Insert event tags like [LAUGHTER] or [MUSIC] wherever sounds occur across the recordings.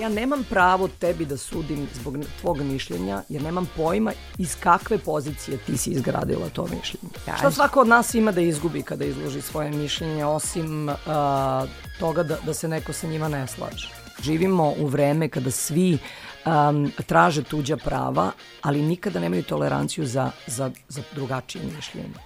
Ja nemam pravo tebi da sudim zbog tvog mišljenja, jer nemam pojma iz kakve pozicije ti si izgradila to mišljenje. Kaži. Šta svako od nas ima da izgubi kada izloži svoje mišljenje, osim uh, toga da, da se neko sa njima ne slaže. Živimo u vreme kada svi um, traže tuđa prava, ali nikada nemaju toleranciju za, za, za drugačije mišljenje.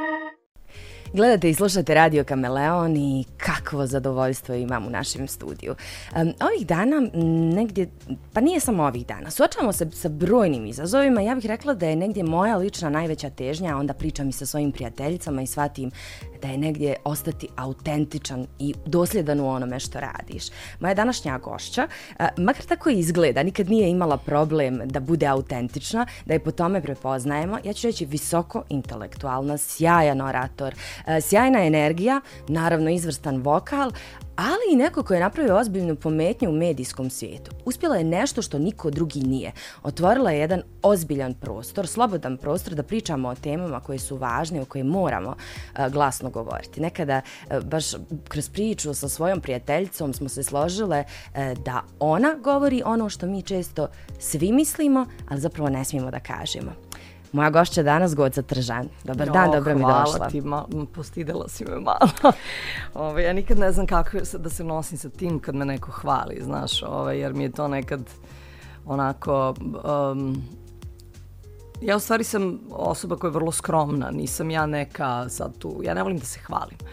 Gledate i slušate Radio Kameleon i kakvo zadovoljstvo imam u našem studiju. Um, ovih dana negdje, pa nije samo ovih dana, suočavamo se sa brojnim izazovima. Ja bih rekla da je negdje moja lična najveća težnja, onda pričam i sa svojim prijateljicama i shvatim da je negdje ostati autentičan i dosljedan u onome što radiš. Moja današnja gošća, uh, makar tako izgleda, nikad nije imala problem da bude autentična, da je po tome prepoznajemo. Ja ću reći visoko intelektualna, sjajan orator, sjajna energija, naravno izvrstan vokal, ali i neko ko je napravio ozbiljnu pometnju u medijskom svijetu. Uspjela je nešto što niko drugi nije. Otvorila je jedan ozbiljan prostor, slobodan prostor da pričamo o temama koje su važne, o koje moramo uh, glasno govoriti. Nekada, uh, baš kroz priču sa svojom prijateljicom smo se složile da ona govori ono što mi često svi mislimo, ali zapravo ne smijemo da kažemo. Moja gošća danas Goca Tržan. Dobar dan, dobro mi došla. Hvala ti, ma, postidela si me malo. [LAUGHS] ove, ja nikad ne znam kako da se nosim sa tim kad me neko hvali, znaš, ove, jer mi je to nekad onako... Um, ja u stvari sam osoba koja je vrlo skromna, nisam ja neka sad tu, ja ne volim da se hvalim. Uh,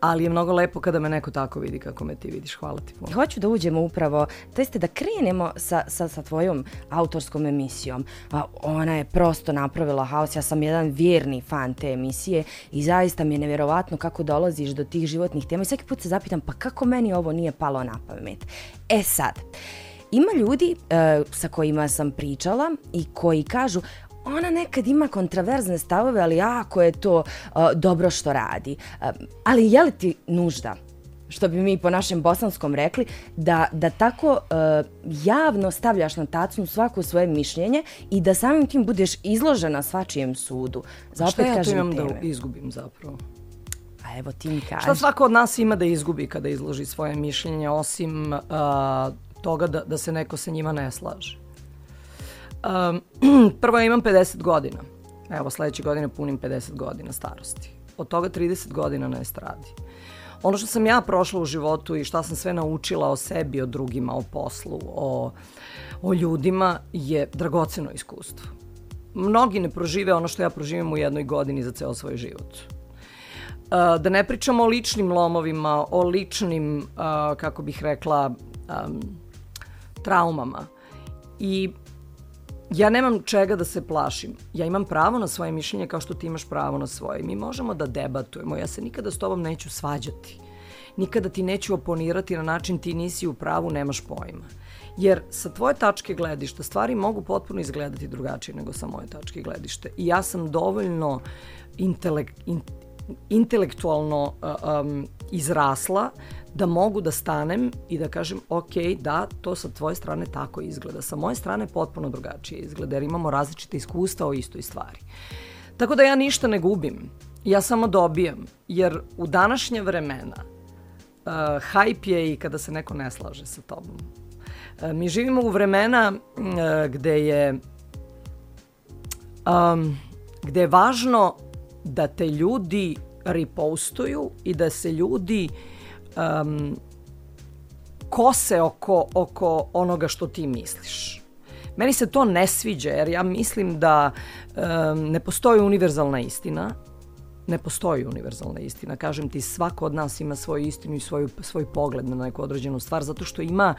ali je mnogo lepo kada me neko tako vidi kako me ti vidiš. Hvala ti puno. Hoću da uđemo upravo, to jeste da krenemo sa, sa, sa tvojom autorskom emisijom. A, ona je prosto napravila haos. Ja sam jedan vjerni fan te emisije i zaista mi je nevjerovatno kako dolaziš do tih životnih tema. I svaki put se zapitam, pa kako meni ovo nije palo na pamet? E sad, ima ljudi uh, sa kojima sam pričala i koji kažu, ona nekad ima kontraverzne stavove, ali jako je to uh, dobro što radi. Uh, ali je li ti nužda, što bi mi po našem bosanskom rekli, da, da tako uh, javno stavljaš na tacnu svako svoje mišljenje i da samim tim budeš izložena svačijem sudu? Za Šta ja to imam teme. da izgubim zapravo? A evo ti mi kaži. Šta svako od nas ima da izgubi kada izloži svoje mišljenje, osim uh, toga da, da se neko sa njima ne slaže? Um, [CLEARS THROAT] prvo ja imam 50 godina. Evo, sledeće godine punim 50 godina starosti. Od toga 30 godina na estradi. Ono što sam ja prošla u životu i šta sam sve naučila o sebi, o drugima, o poslu, o, o ljudima je dragoceno iskustvo. Mnogi ne prožive ono što ja proživim u jednoj godini za ceo svoj život. Uh, da ne pričamo o ličnim lomovima, o ličnim, uh, kako bih rekla, um, traumama. I Ja nemam čega da se plašim. Ja imam pravo na svoje mišljenje kao što ti imaš pravo na svoje. Mi možemo da debatujemo. Ja se nikada s tobom neću svađati. Nikada ti neću oponirati na način ti nisi u pravu, nemaš pojma. Jer sa tvoje tačke gledišta stvari mogu potpuno izgledati drugačije nego sa moje tačke gledište. I ja sam dovoljno intelek, in, intelektualno um, izrasla da mogu da stanem i da kažem ok, da, to sa tvoje strane tako izgleda. Sa moje strane potpuno drugačije izgleda jer imamo različite iskustva o istoj stvari. Tako da ja ništa ne gubim. Ja samo dobijam. Jer u današnje vremena uh, hype je i kada se neko ne slaže sa tobom. Mi živimo u vremena uh, gde je um, gde je važno da te ljudi repostuju i da se ljudi um, kose oko, oko onoga što ti misliš. Meni se to ne sviđa jer ja mislim da um, ne postoji univerzalna istina. Ne postoji univerzalna istina. Kažem ti, svako od nas ima svoju istinu i svoju, svoj pogled na neku određenu stvar zato što ima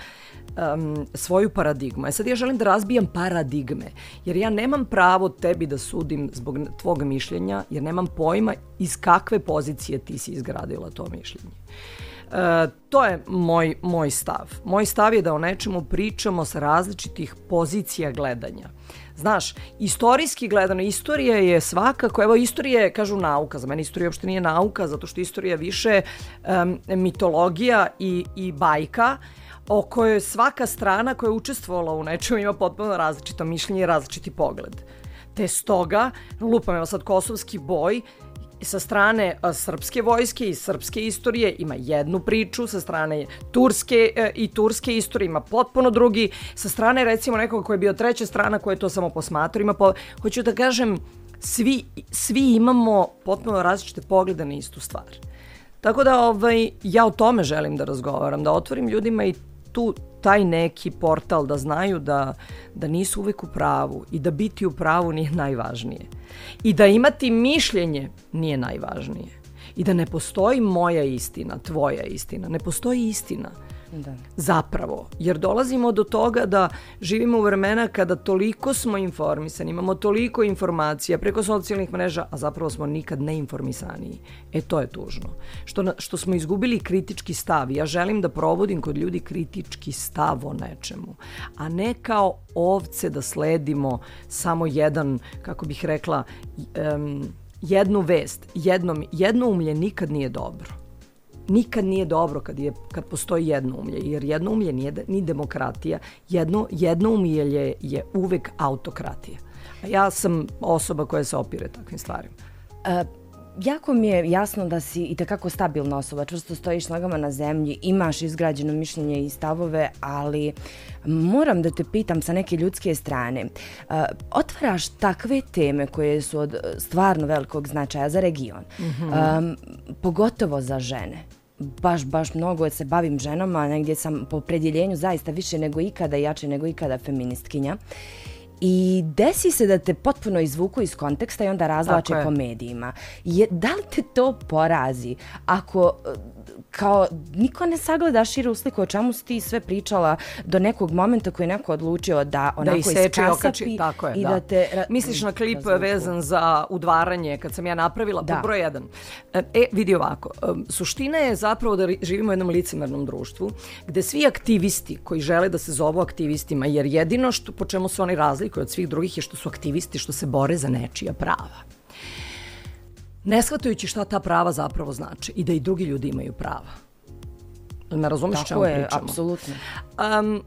um, svoju paradigmu. E sad ja želim da razbijam paradigme jer ja nemam pravo tebi da sudim zbog tvog mišljenja jer nemam pojma iz kakve pozicije ti si izgradila to mišljenje. E, to je moj, moj stav. Moj stav je da o nečemu pričamo sa različitih pozicija gledanja. Znaš, istorijski gledano, istorija je svakako, evo istorija je, kažu nauka, za mene istorija uopšte nije nauka, zato što istorija više um, mitologija i, i bajka, o kojoj svaka strana koja je učestvovala u nečemu ima potpuno različito mišljenje i različiti pogled. Te stoga, lupam evo sad kosovski boj, sa strane srpske vojske i srpske istorije ima jednu priču, sa strane turske e, i turske istorije ima potpuno drugi, sa strane recimo nekog koji je bio treća strana koja je to samo posmatrao, ima po... hoću da kažem svi, svi imamo potpuno različite poglede na istu stvar. Tako da ovaj, ja o tome želim da razgovaram, da otvorim ljudima i tu taj neki portal da znaju da, da nisu uvek u pravu i da biti u pravu nije najvažnije. I da imati mišljenje nije najvažnije. I da ne postoji moja istina, tvoja istina. Ne postoji istina. Da. Zapravo. Jer dolazimo do toga da živimo u vremena kada toliko smo informisani, imamo toliko informacija preko socijalnih mreža, a zapravo smo nikad neinformisaniji. E to je tužno. Što, na, što smo izgubili kritički stav. Ja želim da provodim kod ljudi kritički stav o nečemu, a ne kao ovce da sledimo samo jedan, kako bih rekla, um, jednu vest. Jedno, jedno umlje nikad nije dobro nikad nije dobro kad, je, kad postoji jednoumlje, jer jednoumlje nije ni demokratija, jedno, jednoumlje je, je uvek autokratija. A ja sam osoba koja se opire takvim stvarima. A, jako mi je jasno da si i takako stabilna osoba, čvrsto stojiš nogama na zemlji, imaš izgrađeno mišljenje i stavove, ali moram da te pitam sa neke ljudske strane. Uh, otvaraš takve teme koje su od stvarno velikog značaja za region, mm -hmm. um, pogotovo za žene baš, baš mnogo se bavim ženama, negdje sam po predjeljenju zaista više nego ikada, jače nego ikada feministkinja. I desi se da te potpuno izvuku iz konteksta i onda razlače po medijima. Je, da li te to porazi ako kao niko ne sagleda širu sliku o čemu si ti sve pričala do nekog momenta koji je neko odlučio da onako da iskasapi okači, tako je, i da. da te... Misliš na klip razvuku. vezan za udvaranje kad sam ja napravila da. pod broj jedan. E, e, vidi ovako, suština je zapravo da živimo u jednom licemernom društvu gde svi aktivisti koji žele da se zovu aktivistima, jer jedino što, po čemu se oni razlikuju od svih drugih je što su aktivisti što se bore za nečija prava ne shvatajući šta ta prava zapravo znači i da i drugi ljudi imaju prava. Ne razumiješ čemu pričamo? Tako je, apsolutno. Um,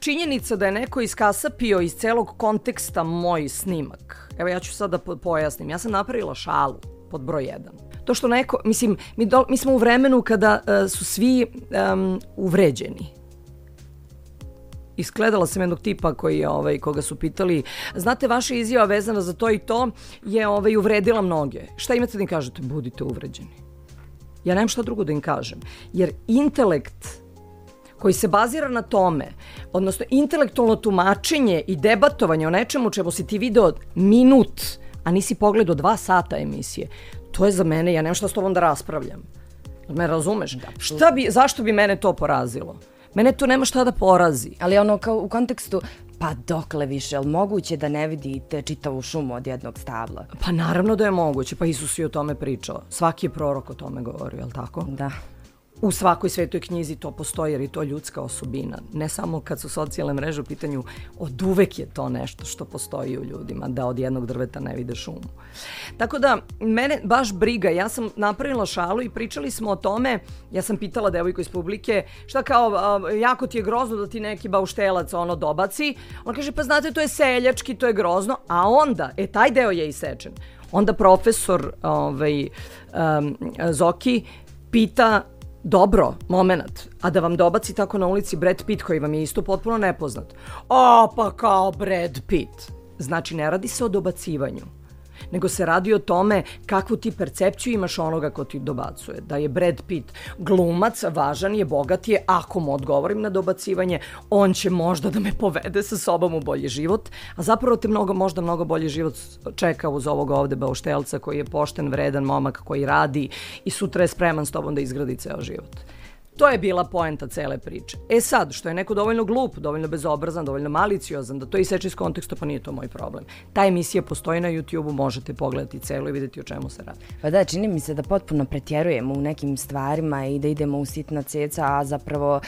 činjenica da je neko iskasapio iz celog konteksta moj snimak. Evo ja ću sad da pojasnim. Ja sam napravila šalu pod broj 1. To što neko, mislim, mi, do, mi smo u vremenu kada uh, su svi um, uvređeni iskledala sam jednog tipa koji je, ovaj, koga su pitali, znate, vaša izjava vezana za to i to je ovaj, uvredila mnoge. Šta imate da im kažete? Budite uvređeni. Ja nemam šta drugo da im kažem. Jer intelekt koji se bazira na tome, odnosno intelektualno tumačenje i debatovanje o nečemu čemu si ti video minut, a nisi pogledao dva sata emisije, to je za mene, ja nemam šta s tobom da raspravljam. Me razumeš? Da, šta bi, zašto bi mene to porazilo? Mene to nema šta da porazi. Ali ono kao u kontekstu, pa dokle više, je moguće da ne vidite čitavu šumu od jednog stabla? Pa naravno da je moguće, pa Isus je o tome pričao. Svaki je prorok o tome govorio, je li tako? Da u svakoj svetoj knjizi to postoji jer je to ljudska osobina. Ne samo kad su socijalne mreže u pitanju, od uvek je to nešto što postoji u ljudima, da od jednog drveta ne vide šumu. Tako da, mene baš briga, ja sam napravila šalu i pričali smo o tome, ja sam pitala devojku iz publike, šta kao, jako ti je grozno da ti neki bauštelac ono dobaci, on kaže, pa znate, to je seljački, to je grozno, a onda, e, taj deo je isečen. Onda profesor ovaj, um, Zoki pita dobro, moment, a da vam dobaci tako na ulici Brad Pitt koji vam je isto potpuno nepoznat. A, pa kao Brad Pitt. Znači, ne radi se o dobacivanju nego se radi o tome kakvu ti percepciju imaš onoga ko ti dobacuje. Da je Brad Pitt glumac, važan je, bogat je, ako mu odgovorim na dobacivanje, on će možda da me povede sa sobom u bolji život, a zapravo te mnogo, možda mnogo bolji život čeka uz ovog ovde bauštelca koji je pošten, vredan momak koji radi i sutra je spreman s tobom da izgradi ceo život. To je bila poenta cele priče. E sad, što je neko dovoljno glup, dovoljno bezobrazan, dovoljno maliciozan, da to iseče iz konteksta, pa nije to moj problem. Ta emisija postoji na YouTube-u, možete pogledati celo i videti o čemu se radi. Pa da, čini mi se da potpuno pretjerujemo u nekim stvarima i da idemo u sitna ceca, a zapravo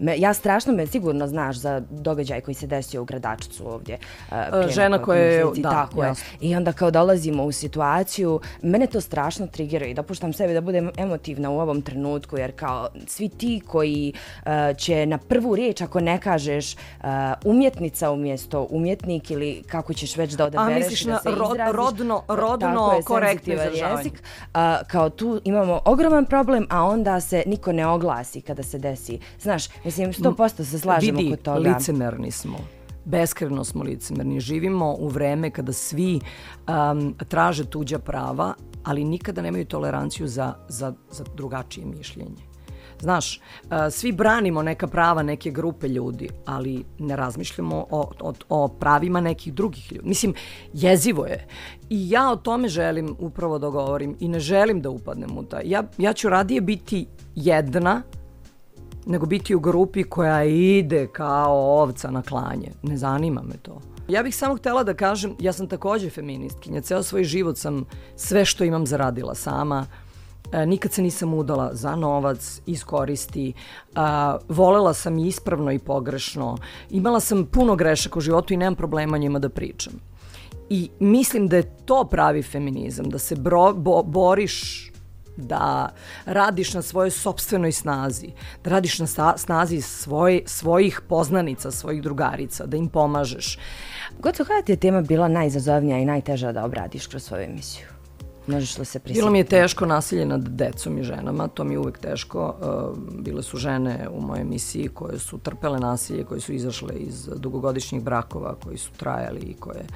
[LAUGHS] ja strašno me sigurno znaš za događaj koji se desio u Gradačcu ovdje. Uh, Žena koja je, da, tako je. I onda kao dolazimo u situaciju, mene to strašno trigeruje i dopuštam sebi da budem emotivna u ovom trenutku, jer kao svi ti koji uh, će na prvu riječ, ako ne kažeš uh, umjetnica umjesto umjetnik ili kako ćeš već da odabereš A misliš na da rod, rodno, rodno korektno jezik, uh, kao tu imamo ogroman problem, a onda se niko ne oglasi kada se desi. Znaš, mislim, 100% se slažemo Vidi, kod toga. Vidi, licemerni smo beskreno smo licemerni. Živimo u vreme kada svi um, traže tuđa prava, ali nikada nemaju toleranciju za, za, za drugačije mišljenje. Znaš, svi branimo neka prava neke grupe ljudi, ali ne razmišljamo o, o, o pravima nekih drugih ljudi. Mislim, jezivo je. I ja o tome želim upravo da govorim i ne želim da upadnem u taj. Ja, ja ću radije biti jedna nego biti u grupi koja ide kao ovca na klanje. Ne zanima me to. Ja bih samo htela da kažem, ja sam takođe feministkinja, ceo svoj život sam sve što imam zaradila sama, E, nikad se nisam udala za novac, iskoristi. A, volela sam i ispravno i pogrešno. Imala sam puno grešaka u životu i nemam problema njima da pričam. I mislim da je to pravi feminizam, da se bro, bo, boriš da radiš na svojoj sobstvenoj snazi, da radiš na snazi svoj, svojih poznanica, svojih drugarica, da im pomažeš. Gotovo kada ti je tema bila najizazovnija i najteža da obradiš kroz svoju emisiju? Možeš li se prisjetiti? Bilo mi je teško nasilje nad decom i ženama, to mi je uvek teško. Uh, bile su žene u mojoj emisiji koje su trpele nasilje, koje su izašle iz dugogodišnjih brakova, koji su trajali i koje...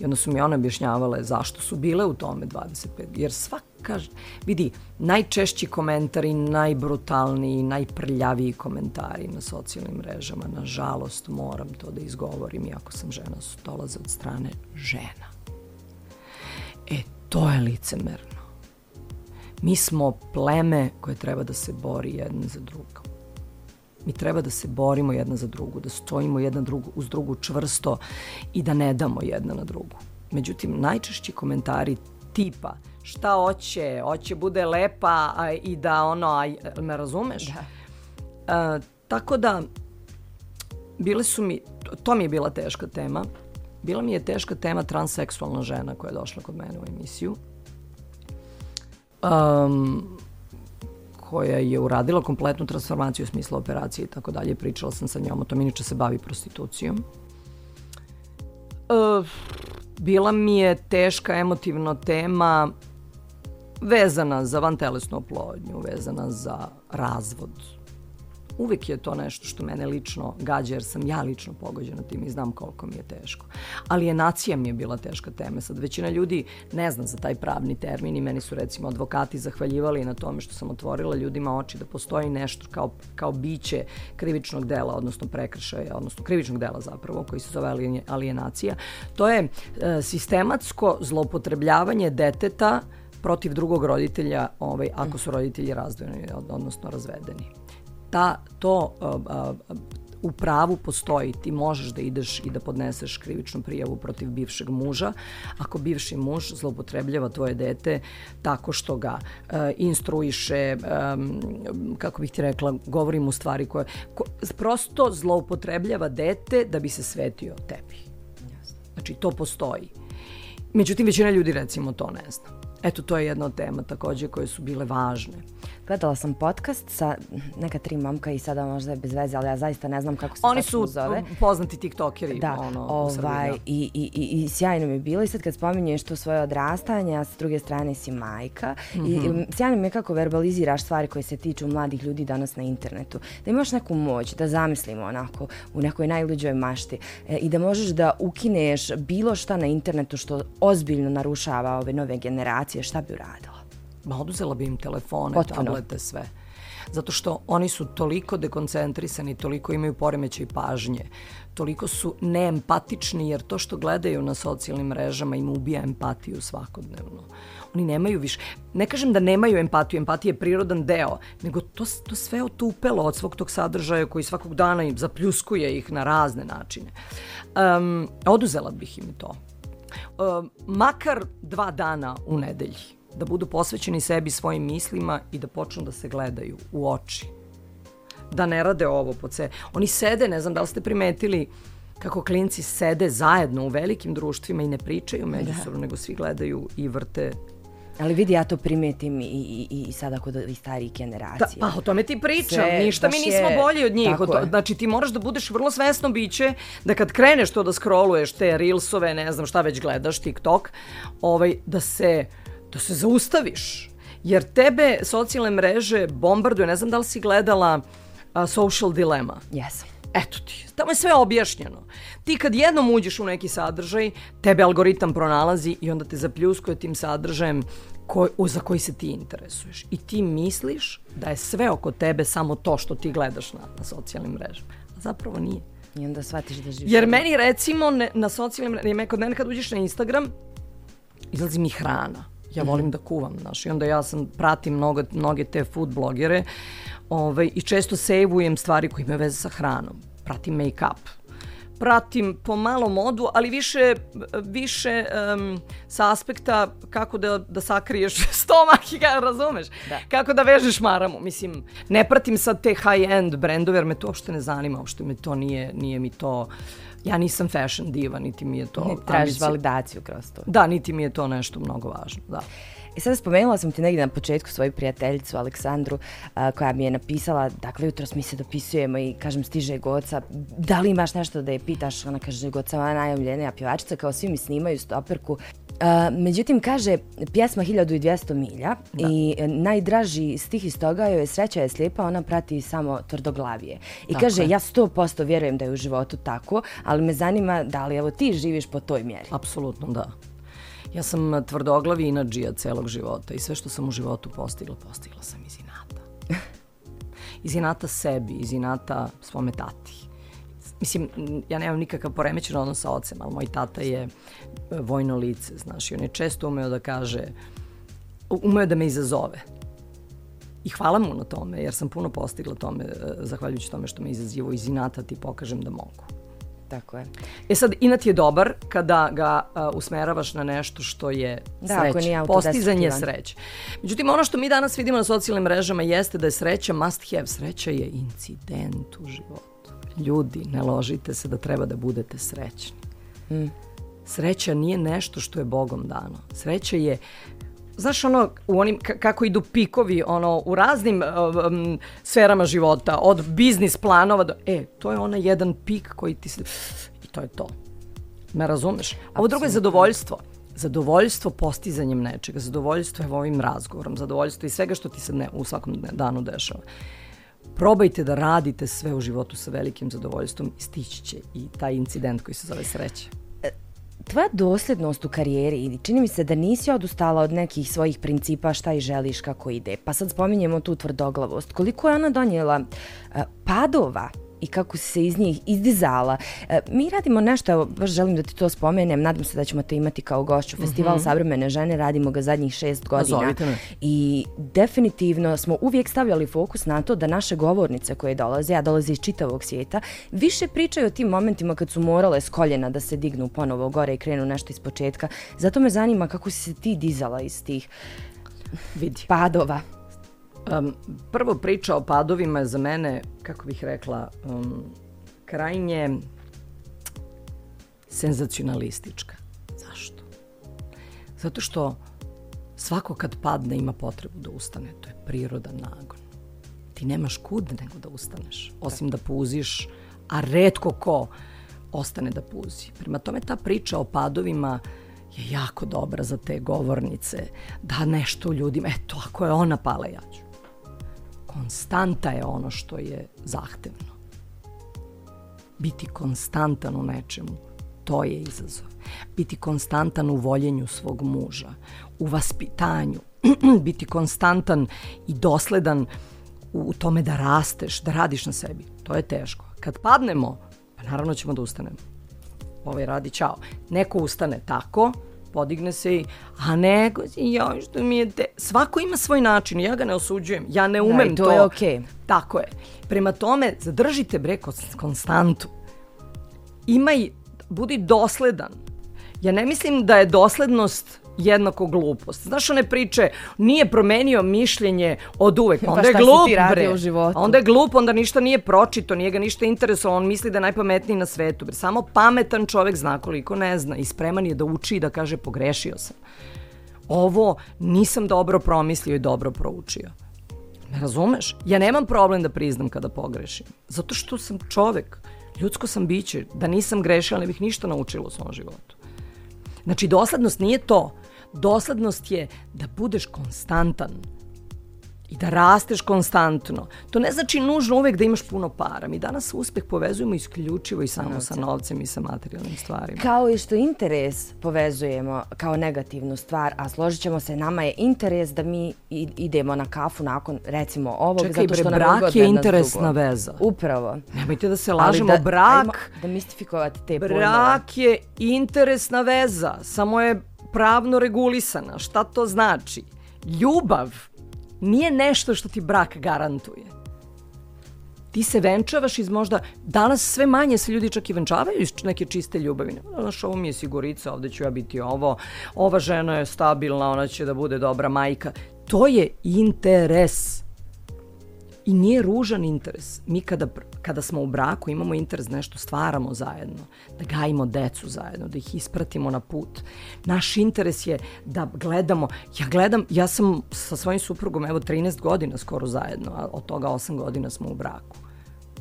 I onda su mi one objašnjavale zašto su bile u tome 25. Jer svaka, vidi, najčešći komentari, najbrutalniji, najprljaviji komentari na socijalnim mrežama, nažalost moram to da izgovorim, iako sam žena, su dolaze od strane žena. E, To je licemerno. Mi smo pleme koje treba da se bori jedna za drugu. Mi treba da se borimo jedna za drugu, da stojimo jedna drugu, uz drugu čvrsto i da ne damo jedna na drugu. Međutim, najčešći komentari tipa šta hoće, hoće bude lepa a, i da ono, a, me razumeš? Da. A, tako da, bile su mi, to mi je bila teška tema, Bila mi je teška tema transseksualna žena koja je došla kod mene u emisiju. Um, koja je uradila kompletnu transformaciju u smislu operacije i tako dalje. Pričala sam sa njom o tom, inače se bavi prostitucijom. Uh, bila mi je teška emotivna tema vezana za vantelesnu oplodnju, vezana za razvod uvek je to nešto što mene lično gađa, jer sam ja lično pogođena tim i znam koliko mi je teško. Alienacija mi je bila teška tema. Sad, većina ljudi ne zna za taj pravni termin i meni su recimo advokati zahvaljivali na tome što sam otvorila ljudima oči da postoji nešto kao, kao biće krivičnog dela, odnosno prekršaja, odnosno krivičnog dela zapravo, koji se zove alienacija. To je e, sistematsko zloupotrebljavanje deteta protiv drugog roditelja ovaj, ako su roditelji razdvojeni, odnosno razvedeni ta, to u pravu postoji. Ti možeš da ideš i da podneseš krivičnu prijavu protiv bivšeg muža ako bivši muž zloupotrebljava tvoje dete tako što ga uh, instruiše, um, kako bih ti rekla, govorim u stvari koje... Ko, prosto zloupotrebljava dete da bi se svetio tebi. Znači, to postoji. Međutim, većina ljudi recimo to ne zna. Eto, to je jedna od tema takođe koje su bile važne. Gledala sam podcast sa neka tri momka i sada možda je bez veze, ali ja zaista ne znam kako se Oni su zove. poznati tiktokeri. Da, ono, ovaj, i, i, i, i sjajno mi je bilo i sad kad spominješ to svoje odrastanje, a sa druge strane si majka mm -hmm. i mhm. sjajno mi je kako verbaliziraš stvari koje se tiču mladih ljudi danas na internetu. Da imaš neku moć, da zamislimo onako u nekoj najluđoj mašti e, i da možeš da ukineš bilo šta na internetu što ozbiljno narušava ove nove generacije, šta bi uradila? Ma oduzela bi im telefone, Potpuno. tablete, sve. Zato što oni su toliko dekoncentrisani, toliko imaju poremećaj pažnje, toliko su neempatični jer to što gledaju na socijalnim mrežama im ubija empatiju svakodnevno. Oni nemaju više, ne kažem da nemaju empatiju, empatija je prirodan deo, nego to, to sve otupelo od svog tog sadržaja koji svakog dana im zapljuskuje ih na razne načine. Um, oduzela bih im to. Makar dva dana u nedelji da budu posvećeni sebi svojim mislima i da počnu da se gledaju u oči. Da ne rade ovo po ce. Oni sede, ne znam da li ste primetili kako klinci sede zajedno u velikim društvima i ne pričaju međusobno, da. nego svi gledaju i vrte Ali vidi, ja to primetim i, i, i sada kod ovih starijih generacija. Da, pa o tome ti pričam, Sve, ništa mi nismo je, bolji od njih. to, znači ti moraš da budeš vrlo svesno biće da kad kreneš to da scrolluješ te reelsove, ne znam šta već gledaš, TikTok, ovaj, da se da se zaustaviš. Jer tebe socijalne mreže bombarduju. Ne znam da li si gledala uh, Social Dilemma. Jesam. Eto ti, tamo je sve objašnjeno. Ti kad jednom uđeš u neki sadržaj, tebe algoritam pronalazi i onda te zapljuskuje tim sadržajem koj, za koji se ti interesuješ. I ti misliš da je sve oko tebe samo to što ti gledaš na, na socijalnim mrežama. A zapravo nije. I onda shvatiš da živiš. Jer meni recimo ne, na socijalnim mrežama, kod mene kad uđeš na Instagram, izlazi mi hrana ja volim da kuvam, znaš, i onda ja sam, pratim mnogo, mnoge te food blogere ovaj, i često sejvujem stvari koje imaju veze sa hranom. Pratim make-up, pratim pomalo modu, ali više, više um, sa aspekta kako da, da sakriješ [LAUGHS] stomak i ga razumeš. Da. Kako da vežeš maramu. Mislim, ne pratim sad te high-end brendove jer me to uopšte ne zanima, uopšte me to nije, nije mi to ja nisam fashion diva, niti mi je to... Ne tražiš validaciju kroz to. Da, niti mi je to nešto mnogo važno, da. I sada spomenula sam ti negdje na početku svoju prijateljicu Aleksandru a, koja mi je napisala, dakle jutros mi se dopisujemo i kažem stiže Goca, da li imaš nešto da je pitaš? Ona kaže Goca, ona najavljenija pjevačica, kao svi mi snimaju stoperku. A, međutim, kaže, pjesma 1200 milja da. i najdraži stih iz toga joj je sreća je slijepa, ona prati samo tvrdoglavije. I tako kaže, je. ja 100% vjerujem da je u životu tako, ali me zanima da li evo ti živiš po toj mjeri. Apsolutno da. Ja sam tvrdoglavi inađija celog života i sve što sam u životu postigla, postigla sam iz inata. [LAUGHS] iz inata sebi, iz inata svome tati. Mislim, ja nemam nikakav poremećen odnos sa ocem, ali moj tata je e, vojno lice, znaš, i on je često umeo da kaže, umeo da me izazove. I hvala mu na tome, jer sam puno postigla tome, e, zahvaljujući tome što me izazivo iz inata ti pokažem da mogu. Tako je. E sad, inat je dobar kada ga uh, usmeravaš na nešto što je da, sreća, postizanje sreće. Međutim, ono što mi danas vidimo na socijalnim mrežama jeste da je sreća must have. Sreća je incident u životu. Ljudi, ne ložite se da treba da budete srećni. Mm. Sreća nije nešto što je Bogom dano. Sreća je znaš ono, u onim, kako idu pikovi ono, u raznim um, sferama života, od biznis planova do, e, to je onaj jedan pik koji ti se, i to je to. Me razumeš? Ovo drugo je zadovoljstvo. Zadovoljstvo postizanjem nečega, zadovoljstvo je ovim razgovorom, zadovoljstvo i svega što ti se ne, u svakom danu dešava. Probajte da radite sve u životu sa velikim zadovoljstvom i stići će i taj incident koji se zove sreća tvoja dosljednost u karijeri, čini mi se da nisi odustala od nekih svojih principa šta i želiš kako ide. Pa sad spominjemo tu tvrdoglavost. Koliko je ona donijela uh, padova i kako si se iz njih izdizala. E, mi radimo nešto, baš želim da ti to spomenem, nadam se da ćemo te imati kao gošću. Festival mm -hmm. Savremene žene, radimo ga zadnjih šest godina. I definitivno smo uvijek stavljali fokus na to da naše govornice koje dolaze, a dolaze iz čitavog svijeta, više pričaju o tim momentima kad su morale s koljena da se dignu ponovo gore i krenu nešto iz početka. Zato me zanima kako si se ti dizala iz tih Vidi. padova. Um, prvo priča o padovima je za mene, kako bih rekla, um, krajnje senzacionalistička. Zašto? Zato što svako kad padne ima potrebu da ustane. To je prirodan nagon. Ti nemaš kud nego da ustaneš, osim da puziš, a redko ko ostane da puzi. Prema tome ta priča o padovima je jako dobra za te govornice, da nešto ljudima, eto, ako je ona pala, ja ću konstanta je ono što je zahtevno. Biti konstantan u nečemu, to je izazov. Biti konstantan u voljenju svog muža, u vaspitanju, [CLEARS THROAT] biti konstantan i dosledan u tome da rasteš, da radiš na sebi. To je teško. Kad padnemo, pa naravno ćemo da ustanemo. Ovaj radi čao. Neko ustane tako, podigne se i, a neko, joj, što mi je te... Svako ima svoj način, ja ga ne osuđujem, ja ne umem da, to. to je okej. Okay. Tako je. Prema tome, zadržite bre konstantu. Imaj, budi dosledan. Ja ne mislim da je doslednost jednako glupost. Znaš one priče, nije promenio mišljenje od uvek, pa onda pa je glup, bre. U životu? Onda je glup, onda ništa nije pročito, nije ga ništa interesovalo, on misli da je najpametniji na svetu. Bre. Samo pametan čovek zna koliko ne zna i spreman je da uči i da kaže pogrešio sam. Ovo nisam dobro promislio i dobro proučio. Me razumeš? Ja nemam problem da priznam kada pogrešim. Zato što sam čovek. Ljudsko sam biće. Da nisam grešila, ne bih ništa naučila u svom životu. Znači, doslednost nije to Doslednost je da budeš konstantan i da rasteš konstantno. To ne znači nužno uvek da imaš puno para. Mi danas uspeh povezujemo isključivo i samo Novce. sa novcem i sa materijalnim stvarima. Kao i što interes povezujemo kao negativnu stvar, a složit ćemo se, nama je interes da mi idemo na kafu nakon recimo ovog, Čekaj, zato što bre, nam brak je interesna veza. Upravo. Nemojte da se lažemo, da, brak... Ajmo, da mistifikovati te brak pojmove. Brak je interesna veza, samo je pravno regulisana. Šta to znači? Ljubav nije nešto što ti brak garantuje. Ti se venčavaš iz možda, danas sve manje se ljudi čak i venčavaju iz neke čiste ljubavi. Znaš, ovo mi je sigurica, ovde ću ja biti ovo, ova žena je stabilna, ona će da bude dobra majka. To je interes. I nije ružan interes. Mi kada, kada smo u braku imamo interes da nešto stvaramo zajedno, da gajimo decu zajedno, da ih ispratimo na put. Naš interes je da gledamo, ja gledam, ja sam sa svojim suprugom evo 13 godina skoro zajedno, a od toga 8 godina smo u braku.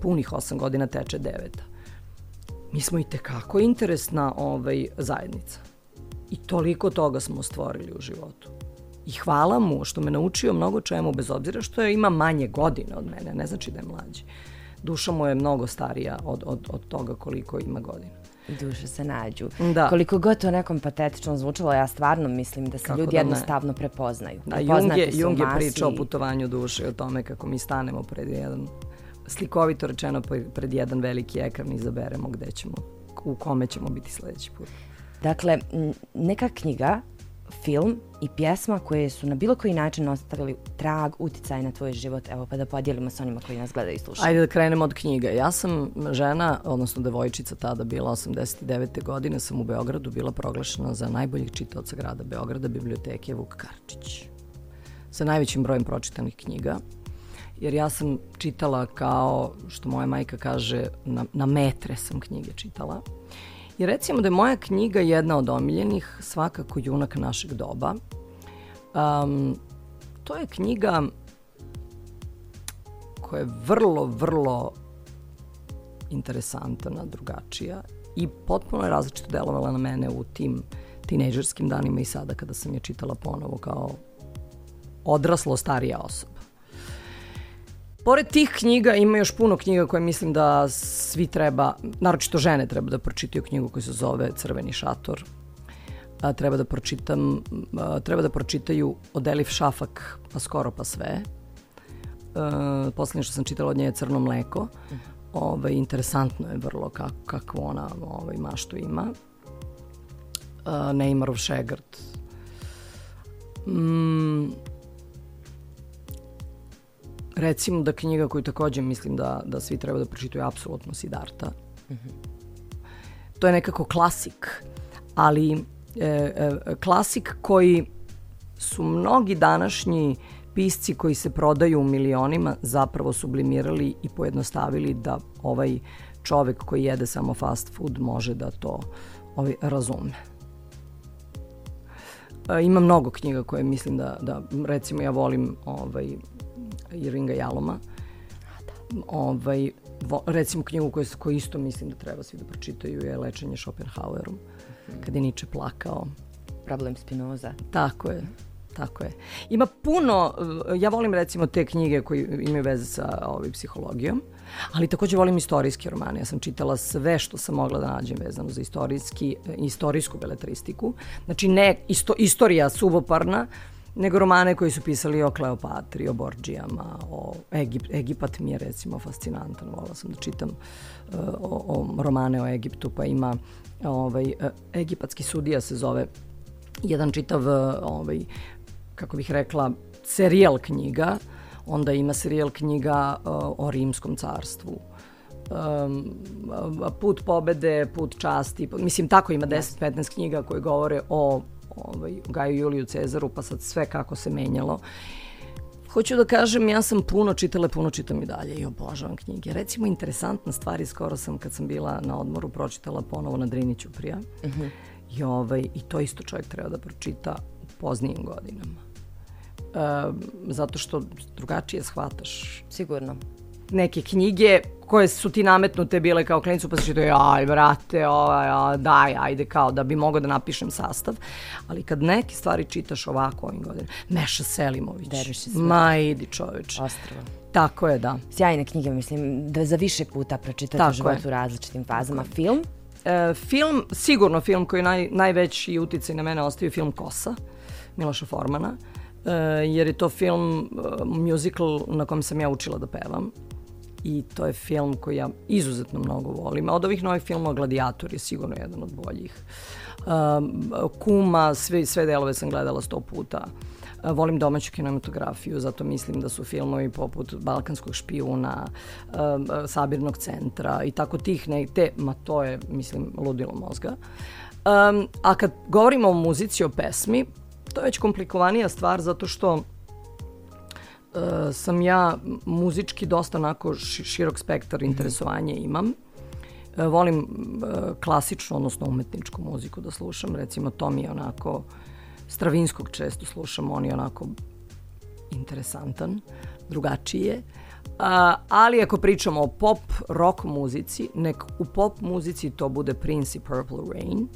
Punih 8 godina teče deveta. Mi smo i tekako interesna ovaj, zajednica. I toliko toga smo stvorili u životu. I hvala mu što me naučio mnogo čemu, bez obzira što je, ima manje godine od mene, ne znači da je mlađi. Duša mu je mnogo starija od, od, od toga koliko ima godina. Duše se nađu. Da. Koliko god to nekom patetično zvučalo, ja stvarno mislim da se kako ljudi da jednostavno prepoznaju. Da, Jung je, Jung je pričao o putovanju duše, o tome kako mi stanemo pred jedan, slikovito rečeno, pred jedan veliki ekran i izaberemo gde ćemo, u kome ćemo biti sledeći put. Dakle, neka knjiga film i pjesma koje su na bilo koji način ostavili trag, uticaj na tvoj život, evo pa da podijelimo sa onima koji nas gledaju i slušaju. Ajde da krenemo od knjiga. Ja sam žena, odnosno devojčica tada bila 89. godine, sam u Beogradu bila proglašena za najboljih čitaoca grada Beograda, biblioteke Vuk Karčić. Sa najvećim brojem pročitanih knjiga jer ja sam čitala kao, što moja majka kaže, na, na metre sam knjige čitala. I recimo da je moja knjiga jedna od omiljenih, svakako junak našeg doba. Um, to je knjiga koja je vrlo, vrlo interesantna, drugačija i potpuno je različito delovala na mene u tim tinejdžerskim danima i sada kada sam je čitala ponovo kao odraslo starija osoba. Pored tih knjiga ima još puno knjiga koje mislim da svi treba, naročito žene treba da pročitaju knjigu koja se zove Crveni šator. A, treba da pročitam, a, treba da pročitaju od Elif Šafak pa skoro pa sve. A, poslednje što sam čitala od nje je Crno mleko. Ove, interesantno je vrlo kako, kako ona ovaj, maštu ima. A, Neymarov Šegrt. Mm, Recimo da knjiga koju takođe mislim da, da svi treba da pročitaju apsolutno Sidarta. Mm -hmm. To je nekako klasik, ali e, e, klasik koji su mnogi današnji pisci koji se prodaju u milionima zapravo sublimirali i pojednostavili da ovaj čovek koji jede samo fast food može da to ovaj, razume. E, ima mnogo knjiga koje mislim da, da recimo ja volim ovaj, Irvinga Jaloma. Da. Ovaj, vo, recimo knjigu koju, koju isto mislim da treba svi da pročitaju je Lečenje Schopenhauerom, mm -hmm. kada je Nietzsche plakao. Problem Spinoza. Tako je. Tako je. Ima puno, ja volim recimo te knjige koje imaju veze sa ovaj, psihologijom, ali takođe volim istorijske romane. Ja sam čitala sve što sam mogla da nađem vezano za istorijski, istorijsku beletristiku. Znači ne isto, istorija suvoparna, nego romane koji su pisali o Kleopatri, o Borđijama, o Egip, Egipat mi je recimo fascinantan, volala sam da čitam uh, o, o romane o Egiptu, pa ima ovaj, uh, egipatski sudija se zove jedan čitav uh, ovaj, kako bih rekla, serijal knjiga, onda ima serijal knjiga uh, o rimskom carstvu, um, put pobede, put časti, mislim tako ima 10-15 knjiga koje govore o ovaj, Gaju Juliju Cezaru, pa sad sve kako se menjalo. Hoću da kažem, ja sam puno čitala, puno čitam i dalje i obožavam knjige. Recimo, interesantna stvar i skoro sam, kad sam bila na odmoru, pročitala ponovo na Driniću prija. Uh -huh. I, ovaj, I to isto čovjek treba da pročita u poznijim godinama. E, zato što drugačije shvataš. Sigurno neke knjige koje su ti nametnute bile kao klinicu, pa se čitaju, aj, brate, ovaj, daj, ajde, kao da bi mogao da napišem sastav. Ali kad neke stvari čitaš ovako ovim godinama, Meša Selimović, ma idi čoveč. Ostrava. Tako je, da. Sjajne knjige, mislim, da za više puta pročitati u životu u različitim fazama. Film? E, film, sigurno film koji naj, najveći uticaj na mene ostavio film Kosa, Miloša Formana, e, jer je to film, uh, musical na kom sam ja učila da pevam i to je film koji ja izuzetno mnogo volim. Od ovih novih filmova Gladiator je sigurno jedan od boljih. Um, Kuma, sve, sve delove sam gledala sto puta. Uh, volim domaću kinematografiju, zato mislim da su filmovi poput Balkanskog špijuna, um, Sabirnog centra i tako tih ne, te, ma to je, mislim, ludilo mozga. Um, a kad govorimo o muzici, o pesmi, to je već komplikovanija stvar zato što uh, sam ja muzički dosta onako širok spektar mhm. interesovanja imam. Uh, volim uh, klasičnu, odnosno umetničku muziku da slušam. Recimo, to mi je onako, Stravinskog često slušam, on je onako interesantan, drugačiji je. Uh, ali ako pričamo o pop rock muzici, nek u pop muzici to bude Prince i Purple Rain.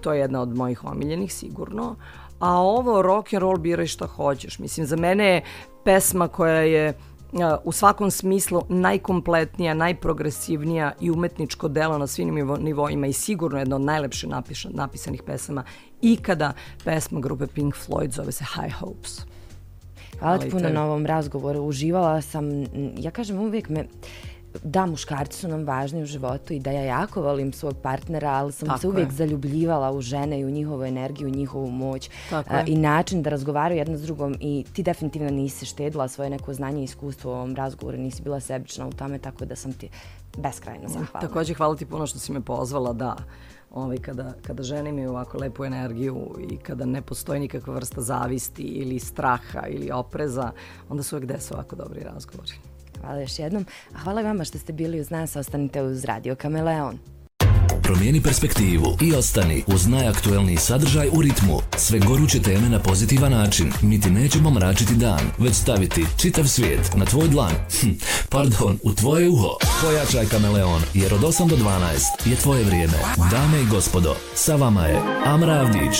To je jedna od mojih omiljenih sigurno a ovo rock and roll biraj šta hoćeš. Mislim, za mene je pesma koja je u svakom smislu najkompletnija, najprogresivnija i umetničko delo na svim nivoima i sigurno jedna od najlepše napiša, napisanih pesama ikada pesma grupe Pink Floyd zove se High Hopes. Hvala ti puno na ovom razgovoru. Uživala sam, ja kažem uvijek me, da, muškarci su nam važni u životu i da ja jako volim svog partnera, ali sam Tako se uvijek je. zaljubljivala u žene i u njihovu energiju, u njihovu moć Tako a, i način da razgovaraju jedna s drugom i ti definitivno nisi štedila svoje neko znanje i iskustvo u ovom razgovoru, nisi bila sebična u tome, tako da sam ti beskrajno zahvalna. Takođe, hvala ti puno što si me pozvala da ovaj, kada, kada žene imaju ovako lepu energiju i kada ne postoji nikakva vrsta zavisti ili straha ili opreza, onda su uvek desi ovako dobri razgovori. Hvala još jednom. A hvala vama što ste bili uz nas. Ostanite uz Radio Kameleon. Promijeni perspektivu i ostani uz najaktuelniji sadržaj u ritmu. Sve goruće teme na pozitivan način. Mi ti nećemo mračiti dan, već staviti čitav svijet na tvoj dlan. Hm, pardon, u tvoje uho. Pojačaj Kameleon, jer od 8 do 12 je tvoje vrijeme. Dame i gospodo, sa vama je Amra Avdić.